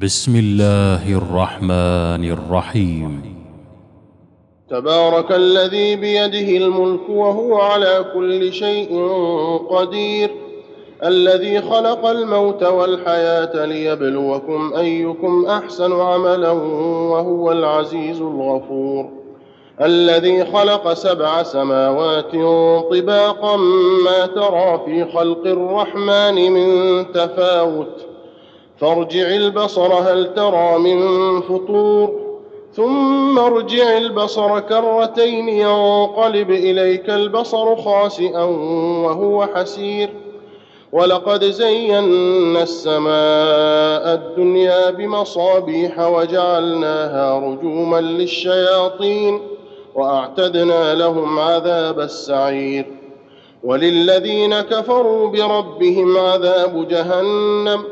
بسم الله الرحمن الرحيم. تبارك الذي بيده الملك وهو على كل شيء قدير. الذي خلق الموت والحياة ليبلوكم أيكم أحسن عملا وهو العزيز الغفور. الذي خلق سبع سماوات طباقا ما ترى في خلق الرحمن من تفاوت. فارجع البصر هل ترى من فطور؟ ثم ارجع البصر كرتين ينقلب إليك البصر خاسئا وهو حسير. ولقد زينا السماء الدنيا بمصابيح وجعلناها رجوما للشياطين وأعتدنا لهم عذاب السعير. وللذين كفروا بربهم عذاب جهنم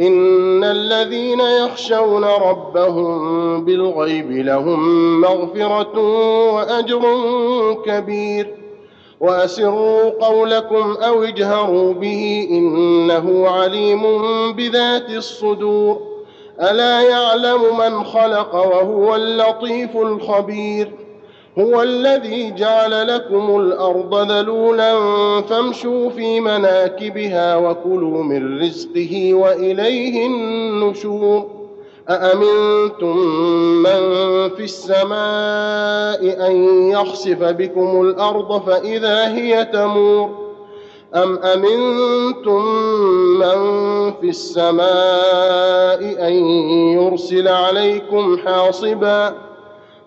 ان الذين يخشون ربهم بالغيب لهم مغفره واجر كبير. واسروا قولكم أو اجهروا به انه عليم بذات الصدور. الا يعلم من خلق وهو اللطيف الخبير. هو الذي جعل لكم الأرض ذلولا فامشوا في مناكبها وكلوا من رزقه وإليه النشور. أأمنتم من في السماء أن يخسف بكم الأرض فإذا هي تمور؟ أم أمنتم من في السماء أن يرسل عليكم حاصبا؟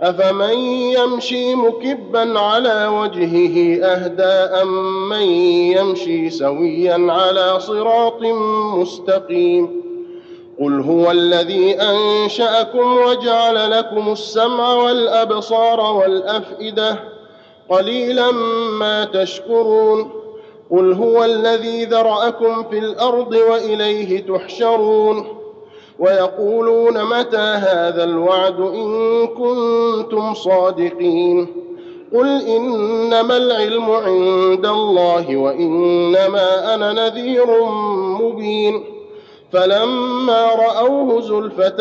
افمن يمشي مكبا على وجهه اهدى ام من يمشي سويا على صراط مستقيم قل هو الذي انشاكم وجعل لكم السمع والابصار والافئده قليلا ما تشكرون قل هو الذي ذراكم في الأرض واليه تحشرون ويقولون متى هذا الوعد إن كنتم صادقين قل إنما العلم عند الله وإنما أنا نذير مبين فلما رأوه زلفة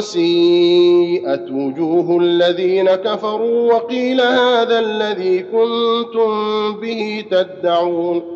سيئت وجوه الذين كفروا وقيل هذا الذي كنتم به تدعون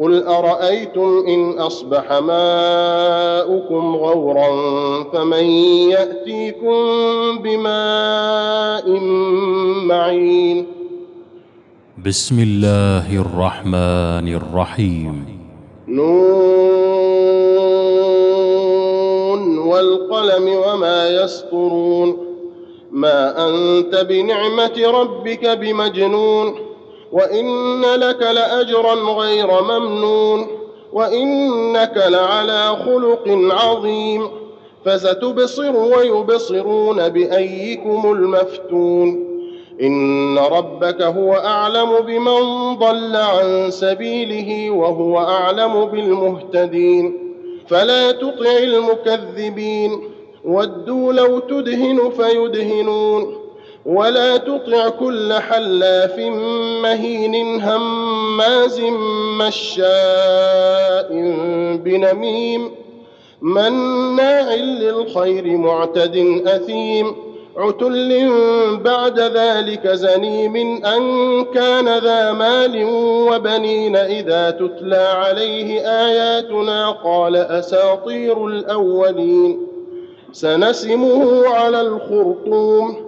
قل ارايتم ان اصبح ماؤكم غورا فمن ياتيكم بماء معين بسم الله الرحمن الرحيم نون والقلم وما يسطرون ما انت بنعمه ربك بمجنون وان لك لاجرا غير ممنون وانك لعلى خلق عظيم فستبصر ويبصرون بايكم المفتون ان ربك هو اعلم بمن ضل عن سبيله وهو اعلم بالمهتدين فلا تطع المكذبين ودوا لو تدهن فيدهنون ولا تطع كل حلاف مهين هماز مشاء بنميم مناع للخير معتد أثيم عتل بعد ذلك زنيم أن كان ذا مال وبنين إذا تتلى عليه آياتنا قال أساطير الأولين سنسمه على الخرطوم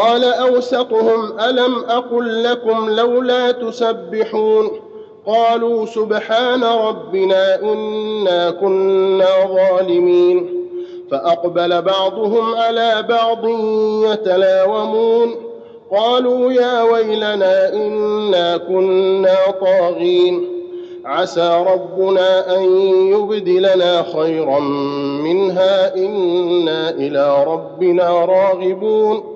قال أوسطهم ألم أقل لكم لولا تسبحون؟ قالوا سبحان ربنا إنا كنا ظالمين. فأقبل بعضهم على بعض يتلاومون. قالوا يا ويلنا إنا كنا طاغين. عسى ربنا أن يبدلنا خيرا منها إنا إلى ربنا راغبون.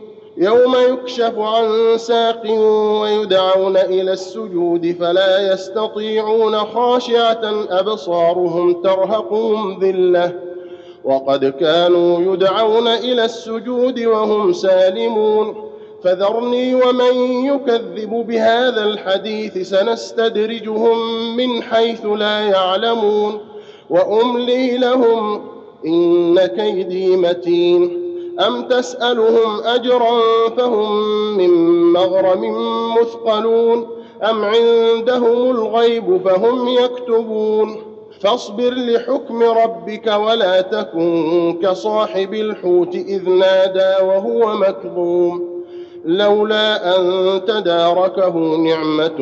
يوم يكشف عن ساق ويدعون إلى السجود فلا يستطيعون خاشعة أبصارهم ترهقهم ذلة. وقد كانوا يدعون إلى السجود وهم سالمون. فذرني ومن يكذب بهذا الحديث سنستدرجهم من حيث لا يعلمون. وأملي لهم إن كيدي متين. أم تسألهم أجرا فهم من مغرم مثقلون أم عندهم الغيب فهم يكتبون فاصبر لحكم ربك ولا تكن كصاحب الحوت إذ نادى وهو مكظوم لولا أن تداركه نعمة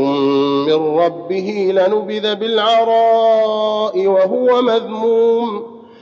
من ربه لنبذ بالعراء وهو مذموم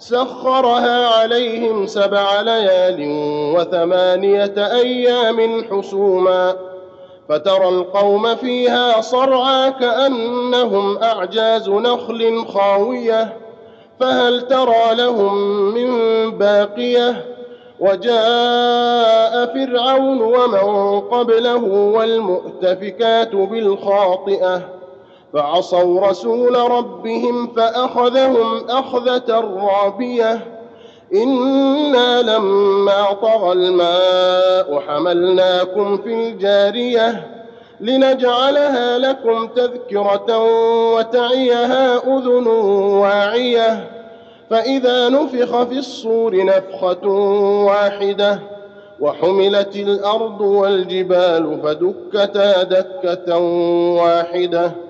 سخرها عليهم سبع ليال وثمانية أيام حسوما فترى القوم فيها صرعى كأنهم أعجاز نخل خاوية فهل ترى لهم من باقية وجاء فرعون ومن قبله والمؤتفكات بالخاطئة فعصوا رسول ربهم فأخذهم أخذة رابية. إنا لما طغى الماء حملناكم في الجارية لنجعلها لكم تذكرة وتعيها أذن واعية. فإذا نفخ في الصور نفخة واحدة وحملت الأرض والجبال فدكتا دكة واحدة.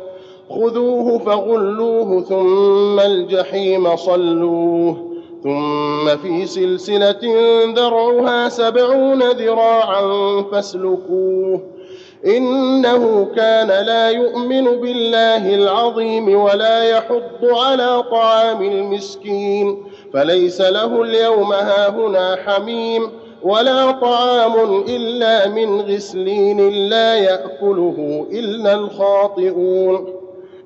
خذوه فغلوه ثم الجحيم صلوه ثم في سلسلة ذرعها سبعون ذراعا فاسلكوه إنه كان لا يؤمن بالله العظيم ولا يحض على طعام المسكين فليس له اليوم هاهنا حميم ولا طعام إلا من غسلين لا يأكله إلا الخاطئون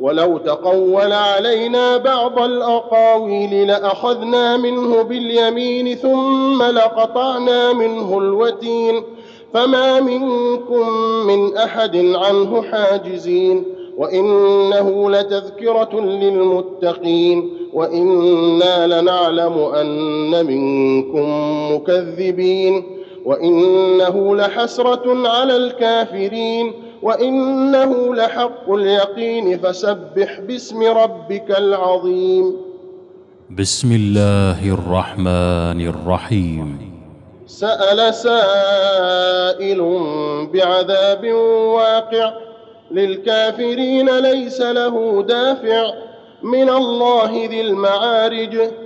ولو تقول علينا بعض الأقاويل لأخذنا منه باليمين ثم لقطعنا منه الوتين فما منكم من أحد عنه حاجزين وإنه لتذكرة للمتقين وإنا لنعلم أن منكم مكذبين وإنه لحسرة على الكافرين وإنه لحق اليقين فسبح باسم ربك العظيم. بسم الله الرحمن الرحيم. سأل سائل بعذاب واقع للكافرين ليس له دافع من الله ذي المعارج.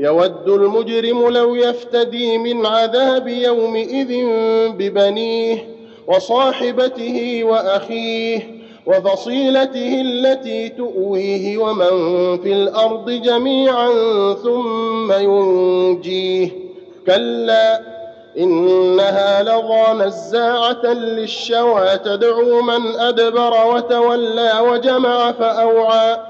يود المجرم لو يفتدي من عذاب يومئذ ببنيه وصاحبته وأخيه وفصيلته التي تؤويه ومن في الأرض جميعا ثم ينجيه. كلا إنها لظى نزاعة للشوى تدعو من أدبر وتولى وجمع فأوعى.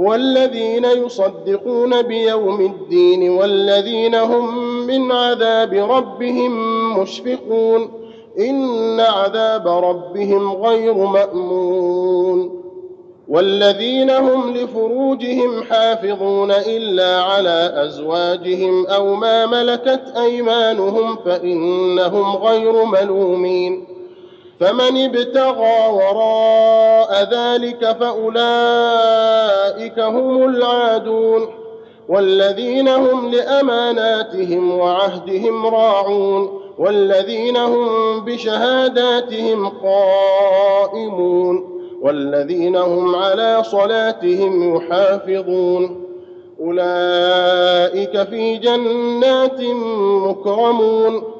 والذين يصدقون بيوم الدين والذين هم من عذاب ربهم مشفقون إن عذاب ربهم غير مأمون والذين هم لفروجهم حافظون إلا على أزواجهم أو ما ملكت أيمانهم فإنهم غير ملومين فمن ابتغى وراء ذلك فأولئك هم العادون والذين هم لأماناتهم وعهدهم راعون والذين هم بشهاداتهم قائمون والذين هم على صلاتهم يحافظون أولئك في جنات مكرمون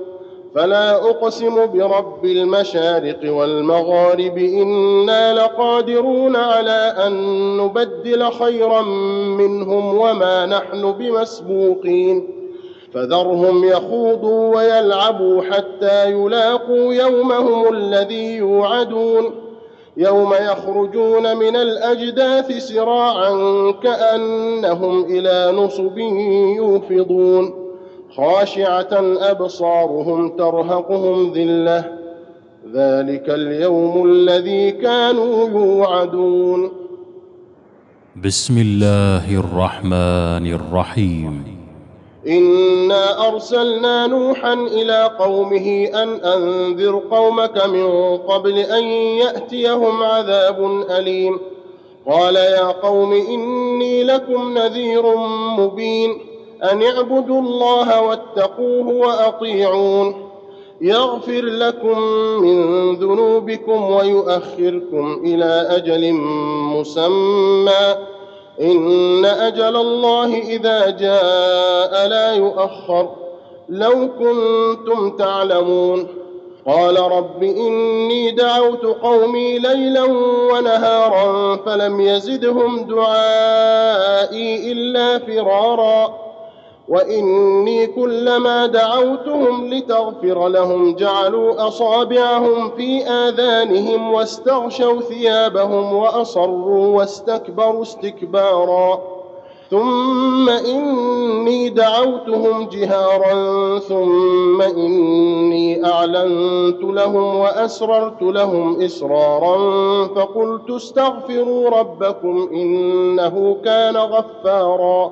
فلا أقسم برب المشارق والمغارب إنا لقادرون على أن نبدل خيرا منهم وما نحن بمسبوقين. فذرهم يخوضوا ويلعبوا حتى يلاقوا يومهم الذي يوعدون. يوم يخرجون من الأجداث سراعا كأنهم إلى نصب يوفضون. خاشعة أبصارهم ترهقهم ذلة. ذلك اليوم الذي كانوا يوعدون. بسم الله الرحمن الرحيم. إنا أرسلنا نوحا إلى قومه أن أنذر قومك من قبل أن يأتيهم عذاب أليم. قال يا قوم إني لكم نذير مبين. أن اعبدوا الله واتقوه وأطيعون. يغفر لكم من ذنوبكم ويؤخركم إلى أجل مسمى. إن أجل الله إذا جاء لا يؤخر. لو كنتم تعلمون. قال رب إني دعوت قومي ليلا ونهارا فلم يزدهم دعائي إلا فرارا. وإني كلما دعوتهم لتغفر لهم جعلوا أصابعهم في آذانهم واستغشوا ثيابهم وأصروا واستكبروا استكبارا. ثم إني دعوتهم جهارا ثم إني أعلنت لهم وأسررت لهم إسرارا فقلت استغفروا ربكم إنه كان غفارا.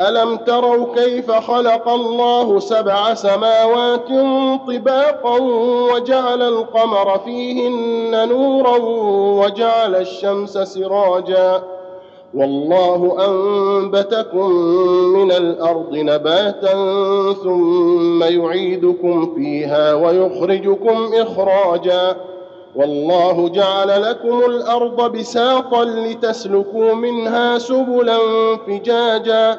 ألم تروا كيف خلق الله سبع سماوات طباقا وجعل القمر فيهن نورا وجعل الشمس سراجا والله أنبتكم من الأرض نباتا ثم يعيدكم فيها ويخرجكم إخراجا والله جعل لكم الأرض بساطا لتسلكوا منها سبلا فجاجا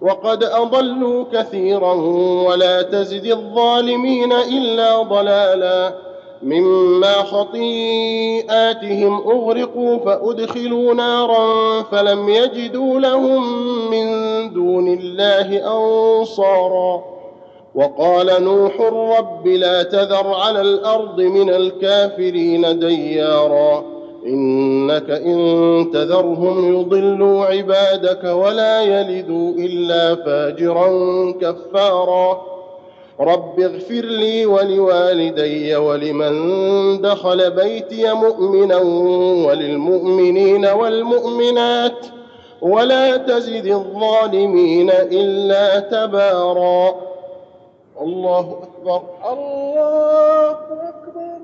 وقد أضلوا كثيرا ولا تزد الظالمين إلا ضلالا مما خطيئاتهم أغرقوا فأدخلوا نارا فلم يجدوا لهم من دون الله انصارا وقال نوح رب لا تذر على الأرض من الكافرين ديارا إنك إن تذرهم يضلوا عبادك ولا يلدوا إلا فاجرا كفارا. رب اغفر لي ولوالدي ولمن دخل بيتي مؤمنا وللمؤمنين والمؤمنات ولا تزد الظالمين إلا تبارا. الله أكبر. الله أكبر.